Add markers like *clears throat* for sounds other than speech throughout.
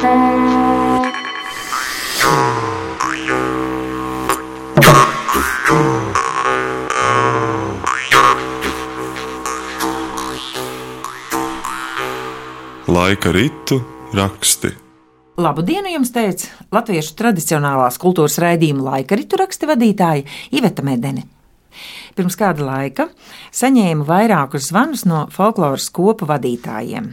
Laika ritu raksti. Labu dienu jums teica latviešu tradicionālās kultūras raidījuma laika ritu raksti vadītāja Iveta Medeni. Pirms kāda laika saņēmu vairākus zvanus no folkloras kopu vadītājiem,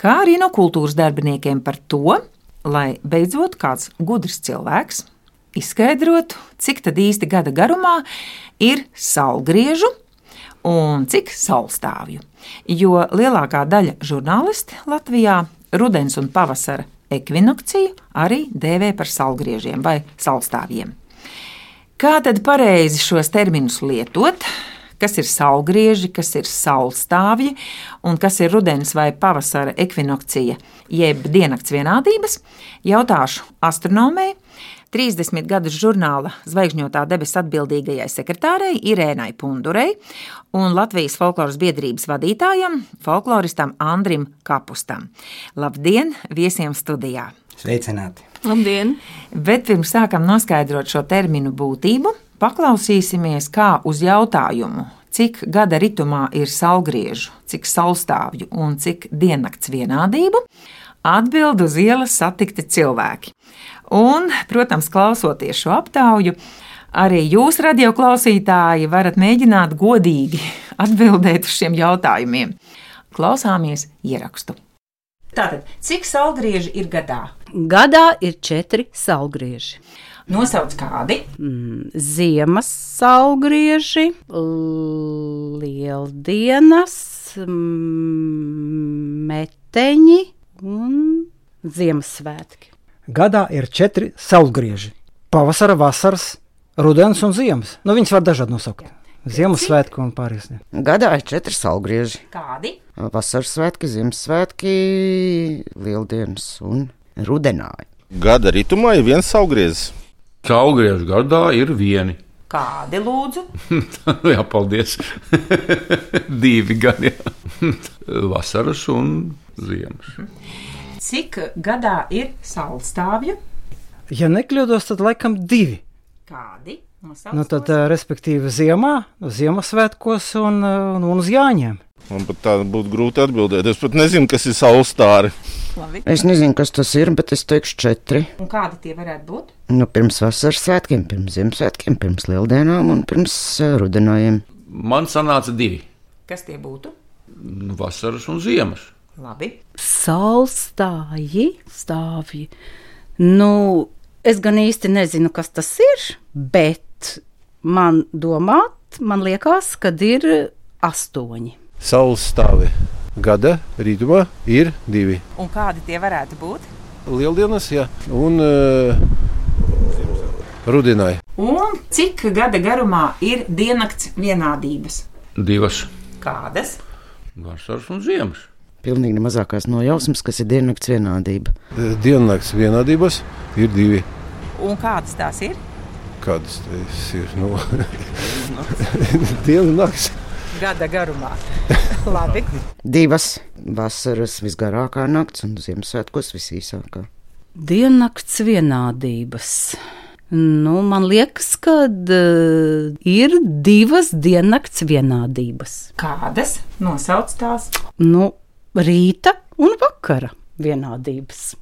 kā arī no kultūras darbiniekiem par to, lai beidzot kāds gudrs cilvēks izskaidrotu, cik tad īsti gada garumā ir saulgriežu un cik saulstāvju. Jo lielākā daļa žurnālisti Latvijā rudens un pavasara ekvinokciju arī dēvē par saulgriežiem vai saulstāvjiem. Kā tad pareizi šos terminus lietot? Kas ir saulgrieži, kas ir saulstāvji un kas ir rudens vai pavasara ekvinokcija, jeb diennakts vienādības? Jautāšu astronomijai, 30 gadus žurnāla Zvaigžņotā debesu atbildīgajai sekretārei Irēnai Pundurei un Latvijas folkloras biedrības vadītājam, folkloristam Andrim Kapustam. Labdien, viesiem studijā! Sveicināti! Labdien! Bet pirms sākam noskaidrot šo terminu būtību, paklausīsimies, kā uz jautājumu, cik gada ritumā ir saulgriežu, cik saulstāvju un cik diennakts vienādību, atbild uz ielas satikti cilvēki. Un, protams, klausoties šo aptauju, arī jūs, radioklausītāji, varat mēģināt godīgi *laughs* atbildēt uz šiem jautājumiem. Klausāmies ierakstu. Tātad, cik saulgrieži ir gadā? Gadā ir četri saulgrieži. Nosauc kādi? Mm, Ziemas saulgrieži, lieldienas, mm, meteņi un Ziemassvētki. Gadā ir četri saulgrieži - pavasara, vasaras, rudens un ziemas. Nu, viņas var dažādi nosaukt. Ziemassvētku un pārējais. Gadā ir četri saulgrieži. Kādi? Vasaras svētki, Ziemassvētki, Lieldienas un Rudenāja. Gada ritumā ir viens saulgriezis. Caurgriežu gadā ir vieni. *laughs* Kādi lūdzu? *laughs* jā, paldies. *laughs* Divi gan, jā. Vasaras un ziemas. Cik gadā ir saulstāvju? Ja nekļūdos, tad laikam divi. Kādi? Nosauc Nu, tad, eh, respektīvi, ziemā, Ziemassvētkos un, eh, un, un uz Jāņiem. Man pat tā būtu grūti atbildēt. Es pat nezinu, kas ir saulstāri. Labi. Es nezinu, kas tas ir, bet es teikšu četri. Un kādi tie varētu būt? Nu, pirms vasaras svētkiem, pirms Ziemassvētkiem, pirms Lieldienām un pirms uh, Rudenājiem. Man sanāca divi Kas tie būtu? nu, - vasaras un ziemas. Labi. Saulstāji, stāvji. Nu, es gan īsti nezinu, kas tas ir, bet man domāt, man liekas, ka ir astoņi. Saules stāvi gada rītumā ir divi. Un kādi tie varētu būt? Lieldienas, jā, un uh, rudenāja. Un cik gada garumā ir diennakts vienādības? Divas Kādas? - vasaras un ziemas. Pilnīgi nemazākās nojausmas, kas ir diennakts vienādība. Diennakts vienādības ir divi. Un kādas tās ir? Kādas tas ir? Nu, *laughs* Diena un nakts. Gada garumā. *laughs* Labi. Divas vasaras visgarākā nakts un Ziemassvētkos visīsākā. Diennakts vienādības. Nu, man liekas, ka uh, ir divas diennakts vienādības. Kādas? Nosauc tās. Nu, rīta un vakara vienādības.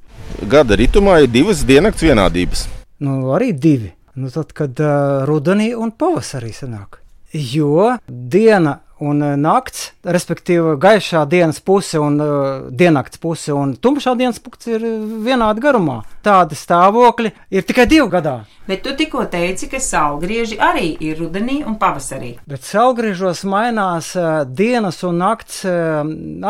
Gada ritumā ir divas diennakts vienādības. Nu, arī divi. Nu, tad, kad uh, rudenī un pavasarī sanāk. Jo diena un nakts, respektīvi gaišā dienas puse un uh, diennakts puse un tumšā dienas puse ir vienādi garumā. Tādi stāvokļi ir tikai divi gadā. Bet tu tikko teici, ka saulgrieži arī ir rudenī un pavasarī. Bet saulgriežos mainās uh, dienas un nakts uh,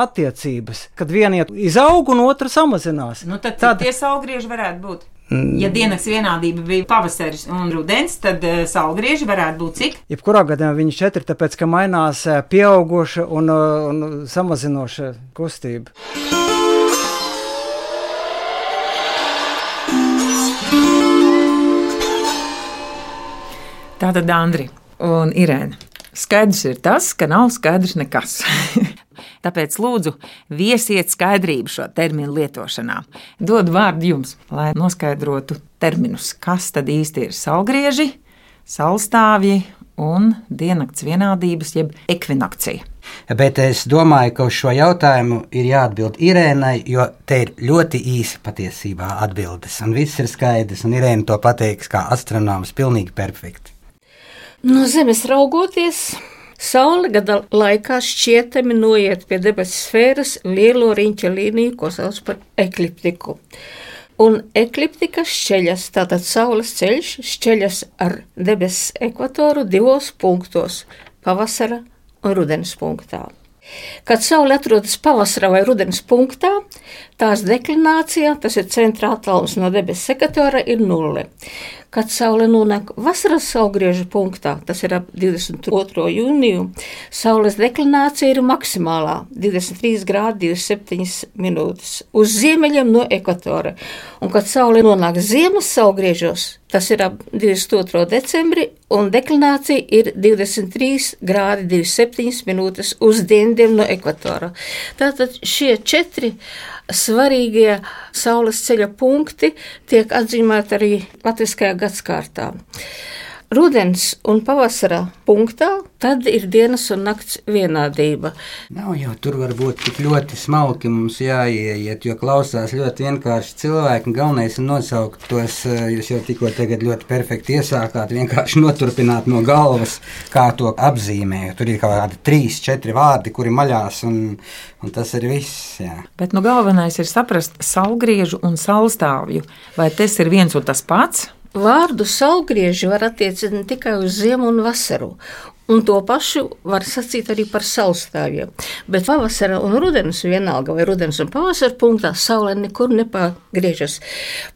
attiecības, kad viena izaug un otra samazinās. Nu, tad Tad- Tad... tie saulgrieži varētu būt. Ja dienas vienādība bija pavasaris un rudens, tad uh, saulgrieži varētu būt cik? Jebkurā gadījumā viņi četri, tāpēc ka mainās uh, pieauguša un, uh, un samazinoša kustība. Tātad Andri un Irēna. Skaidrs ir tas, ka nav skaidrs nekas. *laughs* Tāpēc lūdzu, viesiet skaidrību šo terminu lietošanā. Dod vārdu jums, lai noskaidrotu terminus, kas tad īsti ir saulgrieži, saulstāvji un diennakts vienādības, jeb ekvinakcija. Bet es domāju, ka uz šo jautājumu ir jāatbild Irēnai, jo te ir ļoti īsi patiesībā atbildes. Un viss ir skaidrs, un Irēna to pateiks kā astronoms pilnīgi perfekti. No Zemes raugoties, Saule gada laikā šķietami noiet pie debesu sfēras lielo riņķa līniju, ko sauc par ekliptiku. Un ekliptika šķeļas, tātad Saules ceļš šķeļas ar debesu ekvatoru divos punktos - pavasara un rudens punktā. Kad Saule atrodas pavasara vai rudens punktā, tās deklinācija, tas ir centrā attālums no debesu ekvatora, ir nulle. Kad Saule nonāk vasaras saulgriežu punktā, tas ir ap 22. jūniju, Saules deklinācija ir maksimālā - 23 grādi 27 minūtes uz ziemeļiem no ekvatora. Un kad Saule nonāk ziemas saulgriežos, tas ir ap 22. decembri, un deklinācija ir 23 grādi 27 minūtes uz dienvidiem no ekvatora. Tātad šie četri svarīgie saules ceļa punkti tiek atzīmēti arī latviskajā gadskārtā. Rudens un pavasara punktā tad ir dienas un nakts vienādība. Nav jau tur var būt tik ļoti smalki mums jāieiet, jo klausās ļoti vienkārši cilvēki. Galvenais ir nosaukt tos, eh, jūs jau tikko tagad ļoti perfekti iesākāt, vienkārši noturpināt no galvas, kā to apzīmē. Tur ir kaut kādi trīs, četri vārdi, kuri maļās, un, un tas ir viss. Jā. Bet nu, galvenais ir saprast saulgriežu un saulstāvju. Vai tas ir viens un tas pats? Vārdu saulgrieži var attiecināt tikai uz ziemu un vasaru. Un to pašu var sacīt arī par saulstāviem. Bet pavasara un rudens vienalga, vai rudens un pavasara punktā saule nekur nepagriežas.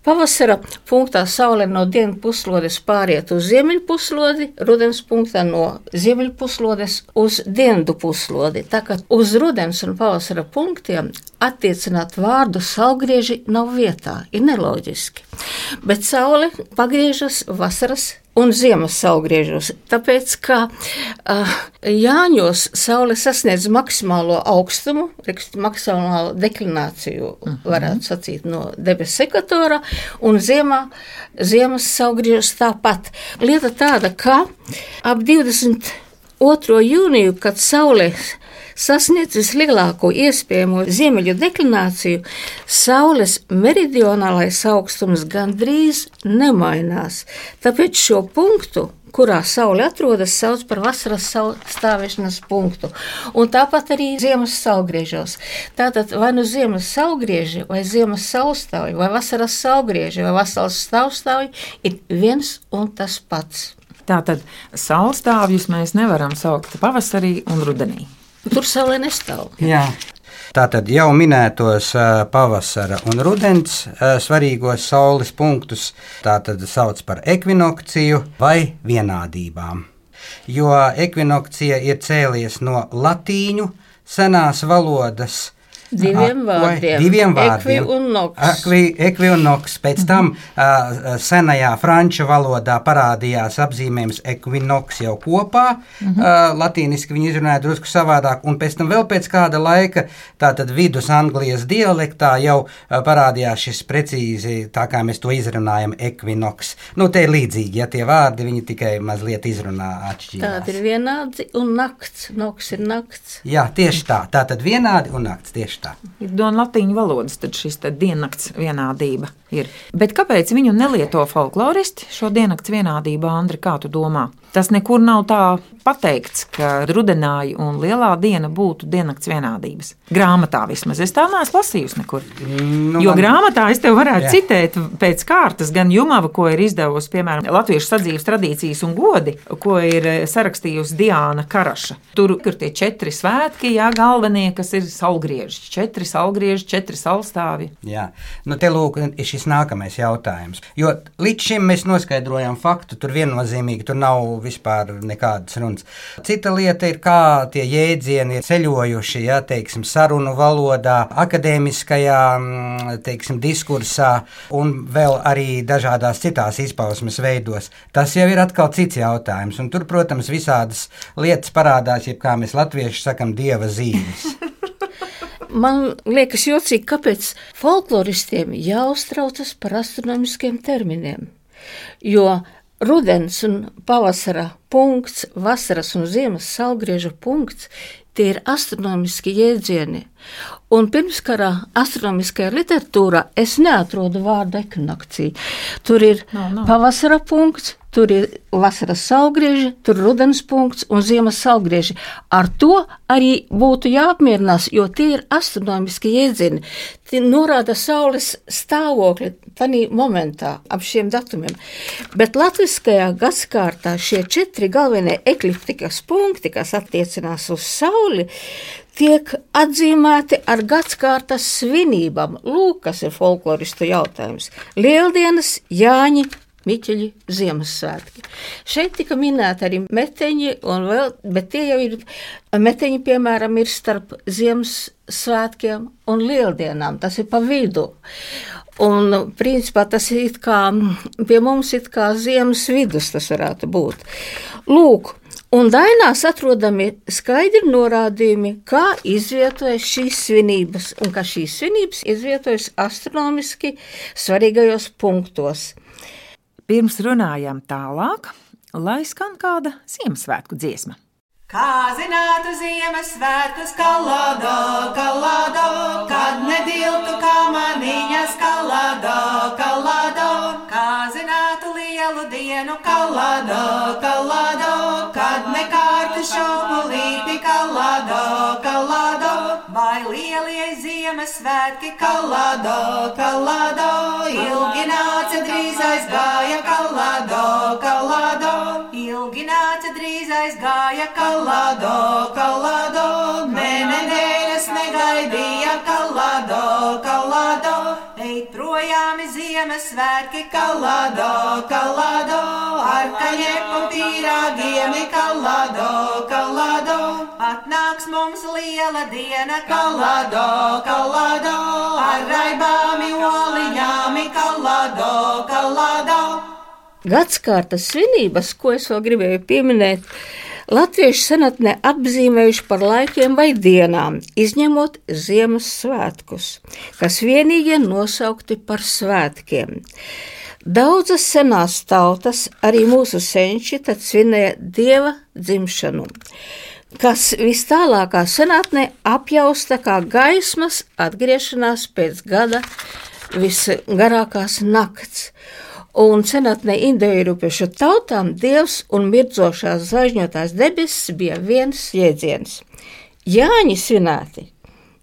Pavasara punktā saule no dienas puslodes pāriet uz ziemeļu puslodi, rudens punktā no ziemeļu puslodes uz dienvidu puslodi. Tā kā uz rudens un pavasara punktiem attiecināt vārdu saulgrieži nav vietā, ir neloģiski. Bet saule pagriežas vasaras un ziemas saulgriežos. Tāpēc, ka uh, Jāņos saule sasniedz maksimālo augstumu, maksimālo deklināciju, uh -huh. varētu sacīt, no debesu ekvatora, un ziemā, ziemas saulgriežos tāpat. Lieta tāda, ka ap 22. jūniju, kad saule sasniedz vislielāko iespējamo ziemeļu deklināciju, Saules meridionālais augstums gandrīz nemainās. Tāpēc šo punktu kurā saule atrodas, sauc par vasaras stāvēšanas punktu. Un tāpat arī ziemas saulgriežos. Tātad vai nu ziemas saulgrieži, vai ziemas saulstāvji, vai vasaras saulgrieži, vai vasaras stāvstāvji ir viens un tas pats. Tātad saulstāvjus mēs nevaram saukt pavasarī un rudenī. Tur saulē nestāv. Jā. Tātad jau minētos pavasara un rudens svarīgos saules punktus tātad sauc par ekvinokciju vai vienādībām. Jo ekvinokcija ir cēlies no latīņu senās valodas Diviem vārdiem. Diviem vārdiem. Ekvi un noks. Ekvi, ekvi un noks. Pēc tam uh, senajā franču valodā parādījās apzīmējums ekvinoks jau kopā. Uh, latīniski viņi izrunāja drusku savādāk, un pēc tam vēl pēc kāda laika, tātad vidus Anglijas dialektā jau uh, parādījās šis precīzi, tā kā mēs to izrunājam, ekvinoks. Nu, te ir līdzīgi, ja tie vārdi viņi tikai mazliet izrunā atšķirīgi. Tādi ir vienādi un nakts. Noks ir nakts. Jā, tieši tā. Tātad vienādi un nakts tieši tā. Ir no latīņu valodas šis diennakts vienādība. Ir. Bet kāpēc viņu nelieto folkloristi šo diennakts vienādību, Andri, kā tu domā? Tas nekur nav tā pateikts, ka rudenāja un lielā diena būtu diennakts vienādības. Grāmatā vismaz es tā neesmu lasījusi nekur. Nu, jo man- grāmatā es tev varētu Jā. citēt pēc kārtas gan Jumava, ko ir izdevusi, piemēram, Latviešu sadzīves tradīcijas un godi, ko ir eh, sarakstījusi Diāna Karaša. Tur ir tie četri svētki, jā, galvenie, kas ir saulgrieži. Četri saulgrieži, četri saulstāvi. Jā, nu te lūk, šis nākamais jautājums. Jo līdz šim mēs noskaidrojām faktu, tur viennozīmīgi tur nav vispār nekādas runas. Cita lieta ir, kā tie jēdzieni ir ceļojuši, ja teiksim, sarunu valodā, akadēmiskajā mm, teiksim, diskursā un vēl arī dažādās citās izpausmes veidos. Tas jau ir atkal cits jautājums. Un tur, protams, visādas lietas parādās, jeb kā mēs latvieši sakam, dieva zīmes. *laughs* man liekas jocīgi, kāpēc folkloristiem jāuztraucas par astronomiskiem terminiem. Jo rudens un pavasara punkts, vasaras un ziemas saulgrieža punkts Tie ir astronomiski jēdzieni. Un pirmskarā astronomiskajā literatūrā es neatrodu vārdu ekvinokcija. Tur ir no, no. pavasara punkts, tur ir vasaras saulgrieži, tur ir rudens punkts un ziemas saulgrieži. Ar to arī būtu jāapmierinās, jo tie ir astronomiski jēdzieni. Tie norāda saules stāvokli tajā momentā ap šiem datumiem. Bet latviskajā gadsimtā šie četri galvenie ekliptikas punkti, kas attiecinās uz sauli, tiek atzīmēti ar gadsimtas svinībām. Lūk, kas ir folkloristu jautājums. Lieldienas, Jāņi, Miķeļi Ziemassvētki. Šeit tika minēta arī meteņi, vēl, bet tie jau ir, meteņi, piemēram, ir starp Ziemassvētkiem un Lieldienām, tas ir pa vidu. Un, principā, tas ir kā, pie mums ir kā ziemas vidus tas varētu būt. Lūk, Un dainās atrodami skaidri norādījumi, kā izvietojas šīs svinības, un ka šīs svinības izvietojas astronomiski svarīgajos punktos. Pirms runājam tālāk, lai skan kāda Ziemassvētku dziesma. Kā zinātu Ziemassvētkus kalādo, kalādo, kad nediltu kā maniņas kalādo, kalādo, kā zinātu lielu dienu kalādo, kalādo, kad nekārtu šaupulīti kalādo, kalādo, vai lielie Ziemassvētki kalādo, kalādo, ilgi nāca drīz aizgāja kalādo, kalādo, ilgi nāca drīz aizgāja kalado, kalado, ne nedēļas negaidīja kalado, kalado, ej projām Ziemassvētki kalado, kalado, ar kaņepu pīrāgiem kalado, kalado, atnāks mums liela diena kalado, kalado, ar raibām Gadskārtas svinības, ko es vēl gribēju pieminēt, Latviešu senatnē apzīmējuši par laikiem vai dienām, izņemot Ziemassvētkus, kas vienīgie nosaukti par svētkiem. Daudzas senās tautas, arī mūsu senči, tad svinēja dieva dzimšanu, kas vis tālākā senatnē apjausta kā gaismas atgriešanās pēc gada visgarākās nakts un senatnē indoeiropiešu tautām dievs un mirdzošās zvaigžņotās debesis bija viens jēdziens. Jāņi svinēti,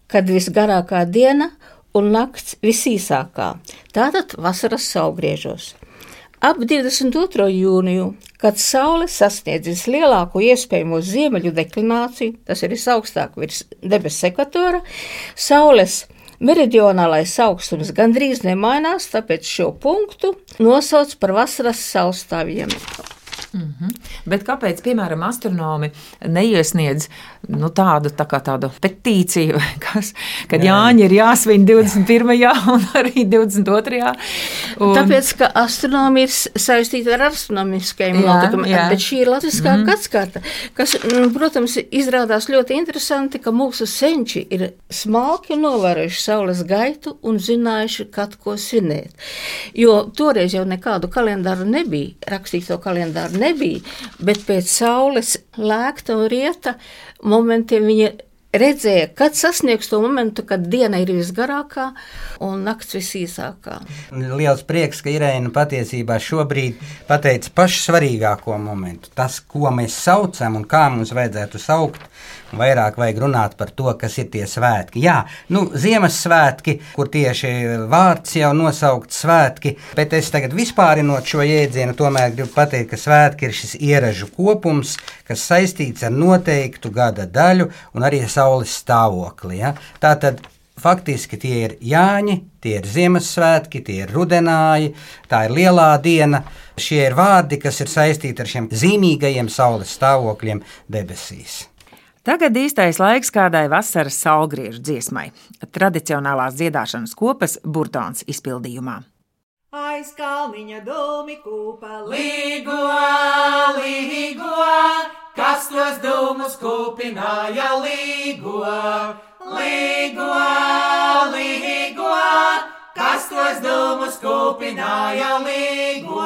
kad visgarākā diena un nakts visīsākā, tātad vasaras saulgriežos. Ap 22. jūniju, kad saule sasniedz vislielāko iespējamo ziemeļu deklināciju, tas ir visaugstāk virs debesu ekvatora, saules Meridionālais augstums gandrīz nemainās, tāpēc šo punktu nosauc par vasaras saulstāvjiem. Mm -hmm. Bet kāpēc, piemēram, astronomi neiesniedz nu, tādu, tā tādu petīciju, *laughs* kas, kad Jā. Jāņa ir jāsvin 21. Jā. *laughs* un arī 22. Un... Tāpēc, ka astronomija ir saistīta ar astronomiskajiem notikumiem, bet šī ir latviskā mm -hmm. gadskārta, kas, mm, protams, izrādās ļoti interesanti, ka mūsu senči ir smalki novērojuši saules gaitu un zinājuši, kad ko svinēt. Jo toreiz jau nekādu kalendāru nebija, rakstīto kalendāru nebija, bet pēc saules lēkta un rieta momentiem viņa redzēja, kad sasniegs to momentu, kad diena ir visgarākā un nakts visīsākā. Liels prieks, ka Irēna patiesībā šobrīd pateica pašu svarīgāko momentu. Tas, ko mēs saucam un kā mums vajadzētu saukt Vairāk vajag runāt par to, kas ir tie svētki. Jā, nu, Ziemassvētki, kur tieši vārds jau nosaukt svētki, bet es tagad vispārinot šo jēdzienu, tomēr gribu pateikt, ka svētki ir šis ieražu kopums, kas saistīts ar noteiktu gada daļu un arī saules stāvokli. Ja? Tātad Faktiski tie ir Jāņi, tie ir Ziemassvētki, tie ir rudenāji, tā ir lielā diena. Šie ir vārdi, kas ir saistīti ar šiem zīmīgajiem saules stāvokļiem debesīs. Tagad īstais laiks kādai vasaras saulgriežu dziesmai, tradicionālās dziedāšanas kopas burtons izpildījumā. Aiz kalniņa dūmi kūpa līgo, līgo, kas tos dūmus kūpināja līgo, līgo, līgo, kas tos dūmus kupināja līgo,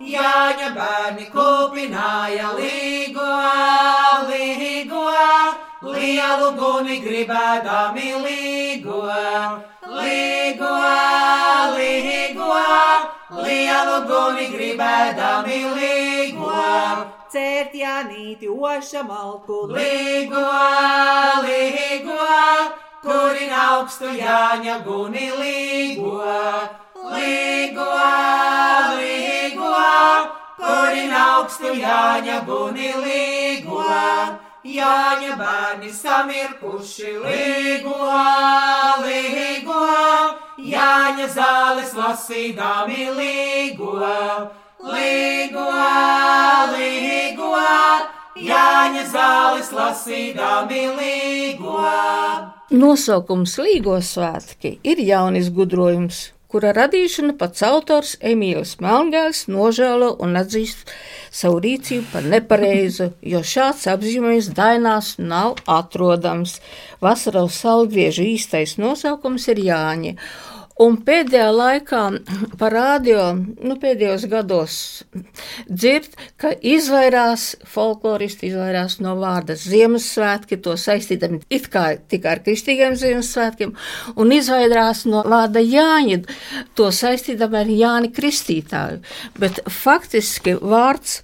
Jāņa bērni kupināja līgo, līgo, lielu guni gribēdami līgo, līgo, līgo, lielu guni gribēdami līgo. Cērt jānīti oša malku, Līgo, līgo, kuri augstu jāņa guni līgo, līgo, līgo, kuri augstu jāņa guni līgo. Jāņa bērni samirkuši līgo, līgo, Jāņa zāles lasīdami līgo, līgo, līgo, Jāņa zāles lasīdami līgo. Nosaukums Līgo svētki ir jaunis gudrojums, kura radīšana pats autors Emīls Melngēls nožēlo un atzīst savu rīcību par nepareizu, jo šāds apzīmējums dainās nav atrodams. Vasaras salgriežu īstais nosaukums ir Jāņa. Un pēdējā laikā *clears throat* parādīja, nu, pēdējos gados dzird, ka izvairās folkloristi, izvairās no vārda Ziemassvētki, to saistītam it kā tikai ar kristīgiem Ziemassvētkiem, un izvairās no vārda Jāņa, to saistītam ar Jāni Kristītāju. Bet faktiski vārds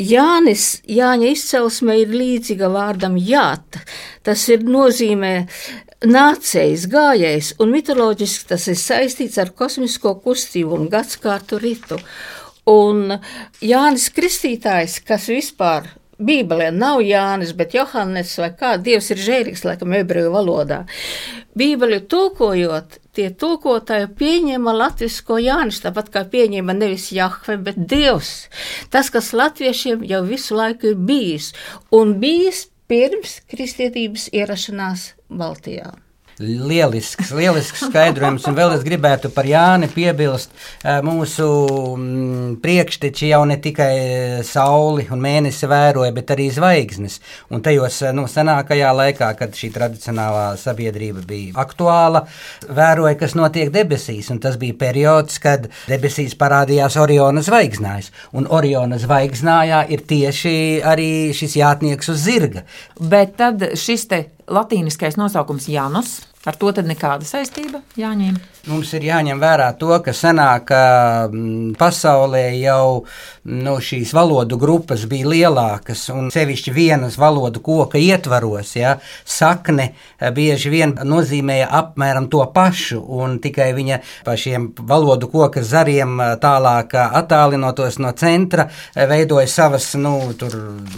Jānis, Jāņa izcelsme ir līdzīga vārdam jāt. Tas ir nozīmē nācējs, gājējs, un mitoloģiski tas ir saistīts ar kosmisko kustību un gadskārtu ritu. Un Jānis Kristītājs, kas vispār Bībelē nav Jānis, bet Johannes vai kā Dievs ir žēlīgs, laikam, ebreju valodā. Bībeli tulkojot, tie tulkotāji pieņēma latvisko Jānis, tāpat kā pieņēma nevis Jahve, bet Dievs. Tas, kas latviešiem jau visu laiku ir bijis, un bijis pirms kristietības ierašanās Baltijā. Lielisks, lielisks skaidrojums, un vēl es gribētu par Jāni piebilst. eh, Mūsu mm, priekšteči jau ne tikai eh, sauli un mēnesi vēroja, bet arī zvaigznes. Un tajos eh, nu, senākajā laikā, kad šī tradicionālā sabiedrība bija aktuāla, vēroja, kas notiek debesīs. Un tas bija periods, kad debesīs parādījās Oriona zvaigznājs. Un Oriona zvaigznājā ir tieši arī šis jātnieks uz zirga. Bet tad šis te latīniskais nosaukums Janus, ar to nekāda saistība Jāņiem. Mums ir jāņem vērā to, ka senāk mm, pasaulē jau nu, šīs valodu grupas bija lielākas, un sevišķi vienas valodu koka ietvaros, ja, sakne eh, bieži vien nozīmēja apmēram to pašu, un tikai viņa pa šiem valodu koka zariem eh, tālāk eh, attālinotos no centra, veidoja savas nu,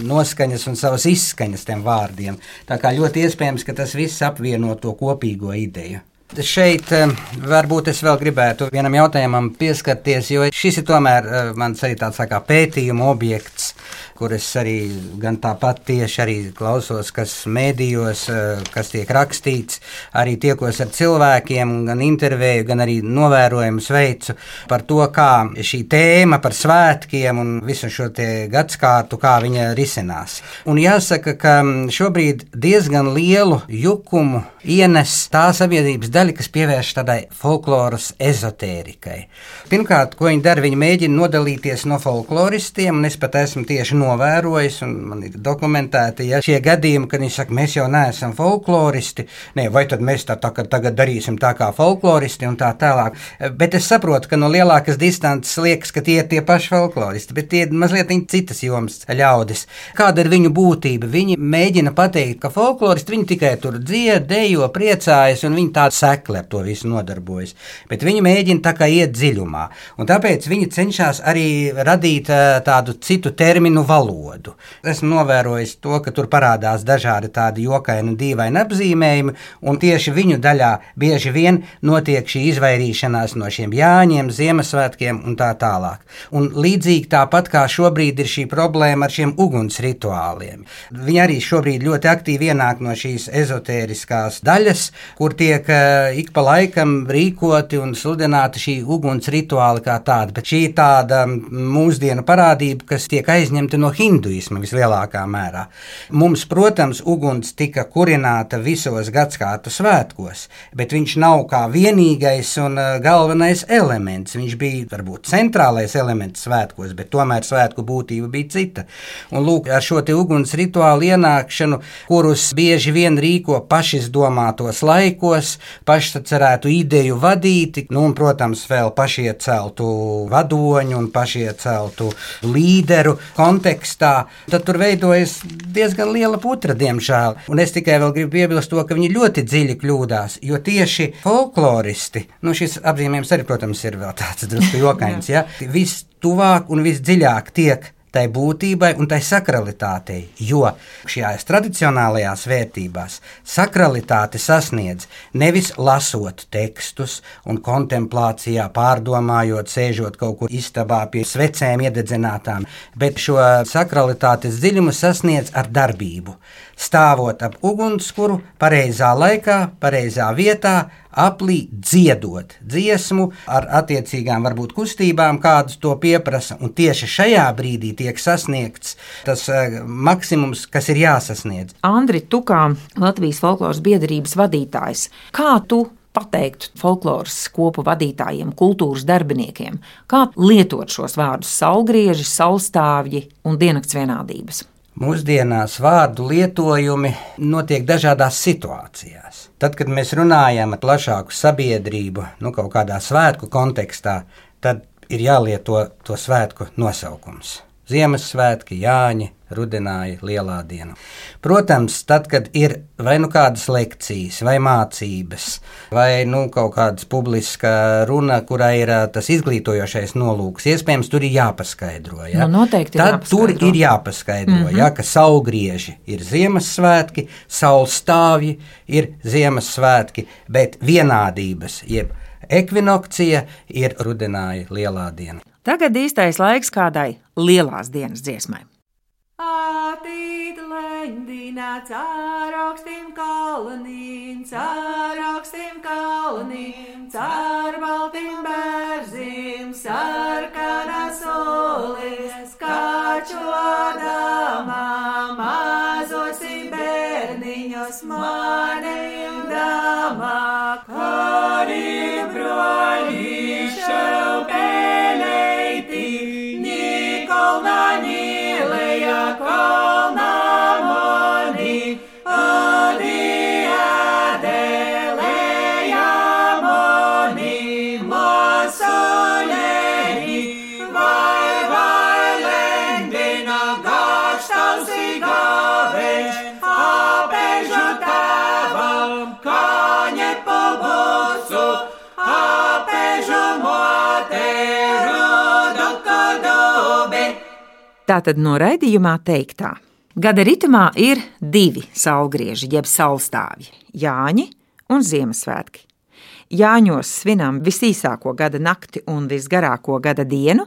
noskaņas un savas izskaņas tiem vārdiem. Tā kā ļoti iespējams, ka tas viss apvieno to kopīgo ideju. Šeit eh, varbūt es vēl gribētu vienam jautājumam pieskarties, jo šis ir tomēr eh, mans arī tāds tā kā pētījuma objekts, kur es arī gan tāpat tieši arī klausos, kas mēdījos, eh, kas tiek rakstīts, arī tiekos ar cilvēkiem, gan intervēju, gan arī novērojumus veicu par to, kā šī tēma par svētkiem un visu šo te gadskārtu, kā viņa risinās. Un jāsaka, ka mm, šobrīd diezgan lielu jukumu ienes tā sabiedrības daļa, kas pievērš tādai folkloras ezotērikai. Pirmkārt, ko viņi dara, viņi mēģina nodalīties no folkloristiem, un es pat esmu tieši novērojis, un man ir dokumentēti ja, šie gadījumi, kad viņi saka, mēs jau neesam folkloristi, ne, vai tad mēs tā, tā, tagad darīsim tā kā folkloristi un tā tālāk. Bet es saprotu, ka no lielākas distances liekas, ka tie ir tie paši folkloristi, bet tie ir mazliet citas jomas ļaudis. Kāda ir viņu būtība? Viņi mēģina pateikt, ka folkloristi viņi tikai tur dzied, dejo, priecājas, un viņi tādu sekli ar to visu nodarbojas. Bet viņi mēģina tā kā iet dziļumā, un tāpēc viņi cenšas arī radīt eh, tādu citu terminu valodu. Esmu novērojis to, ka tur parādās dažādi tādi jokaini dīvaini apzīmējumi, un tieši viņu daļā bieži vien notiek šī izvairīšanās no šiem jāņiem, Ziemassvētkiem un tā tālāk. Un līdzīgi tāpat kā šobrīd ir šī problēma ar šiem uguns rituāliem. Viņi arī šobrīd ļoti aktīvi ienāk no šīs ezotēriskās daļas, kur tiek uh, ik pa laikam rīkoti un sludināti šī uguns rituāli kā tāda. Bet šī ir tāda mūsdienu parādība, kas tiek aizņemta no hinduisma vislielākā mērā. Mums, protams, uguns tika kurināta visos gadsimtu svētkos, bet viņš nav kā vienīgais un uh, galvenais elements. Viņš bija varbūt centrālais elements svētkos, bet tomēr svētku būtība bija cita. Un lūk, ar šo uguns rituālu ienākšanu, kurus bieži vien rīko pašizdomātos laikos, pašsacerētu ideju vadīti, nu, un, protams, vēl pašieceltu vadoņu un pašieceltu līderu kontekstā, tad tur veidojas diezgan liela putra, diemžēl. Un es tikai vēl gribu piebilst to, ka viņi ļoti dziļi kļūdās, jo tieši folkloristi, nu šis apzīmējums arī, protams, ir vēl tāds drusku jokains, ja, vistuvāk un visdziļāk tiek tai būtībai un tai sakralitātei. Jo šajās tradicionālajās vērtībās sakralitāte sasniedz nevis lasot tekstus un kontemplācijā, pārdomājot, sēžot kaut kur istabā pie svecēm iededzinātām, bet šo sakralitātes dziļumu sasniedz ar darbību. Stāvot ap ugunskura, pareizā laikā, pareizā vietā, aplī dziedot dziesmu ar attiecīgām varbūt kustībām, kādas to pieprasa. Un tieši šajā brīdī tiek sasniegts tas uh, maksimums, kas ir jāsasniedz. Andri, tu kā Latvijas folkloras biedrības vadītājs, kā tu pateikt folkloras kopu vadītājiem, kultūras darbiniekiem, kā lietot šos vārdus - saulgrieži, saulstāvji un diennakts vienādības? Mūsdienās vārdu lietojumi notiek dažādās situācijās. Tad, kad mēs runājam ar plašāku sabiedrību, nu, kaut kādā svētku kontekstā, tad ir jālieto to svētku nosaukums. Ziemassvētki, Jāņi, Rudenāja, Lielā diena. Protams, tad, kad ir vai nu kādas lekcijas, vai mācības, vai nu kaut kāda publiska runa, kurā ir tas izglītojošais nolūks, iespējams, tur ir jāpaskaidro. Ja? Nu, noteikti tad jāpaskaidro. tur ir jāpaskaidro, mm -hmm. ja, ka saulgrieži ir Ziemassvētki, saulstāvji ir Ziemassvētki, bet vienādības, jeb ekvinokcija ir Rudenāja, Lielā diena. Tagad īstais laiks kādai lielās dienas dziesmai. Atīt lendinā caur augstiem kalniem, caur augstiem Tātad no raidījumā teiktā. Gada ritmā ir divi saulgrieži, jeb saulstāvji - Jāņi un Ziemassvētki. Jāņos svinām visīsāko gada nakti un visgarāko gada dienu,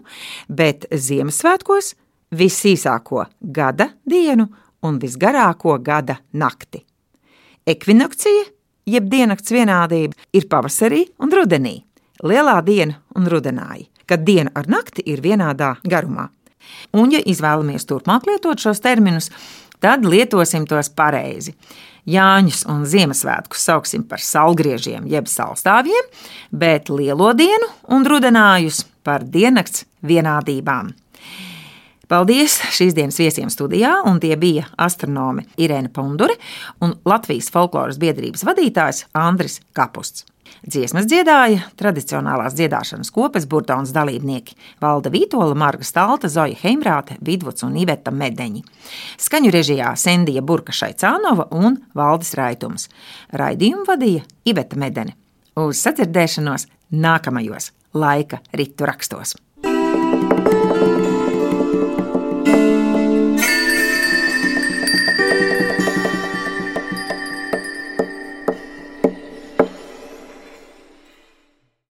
bet Ziemassvētkos visīsāko gada dienu un visgarāko gada nakti. Ekvinokcija, jeb diennakts vienādība, ir pavasarī un rudenī, lielā diena un rudenāji, kad diena ar nakti ir vienādā garumā. Un, ja izvēlamies turpmāk lietot šos terminus, tad lietosim tos pareizi. Jāņus un Ziemassvētkus sauksim par saulgriežiem, jeb saulstāvjiem, bet lielo dienu un rudenājus par diennakts vienādībām. Paldies šīs dienas viesiem studijā, un tie bija astronome Irēna Pundure un Latvijas folkloras biedrības vadītājs Andris Kapusts. Dziesmas dziedāja tradicionālās dziedāšanas kopas burtaunas dalībnieki Valda Vītola, Marga Stalta, Zoja Heimrāte, Vidvuds un Iveta Medeņi. Skaņu režijā Sendija Burka Šaicānova un Valdis Raitums. Raidījumu vadīja Iveta Medene. Uz sadzirdēšanos nākamajos laika ritu rakstos.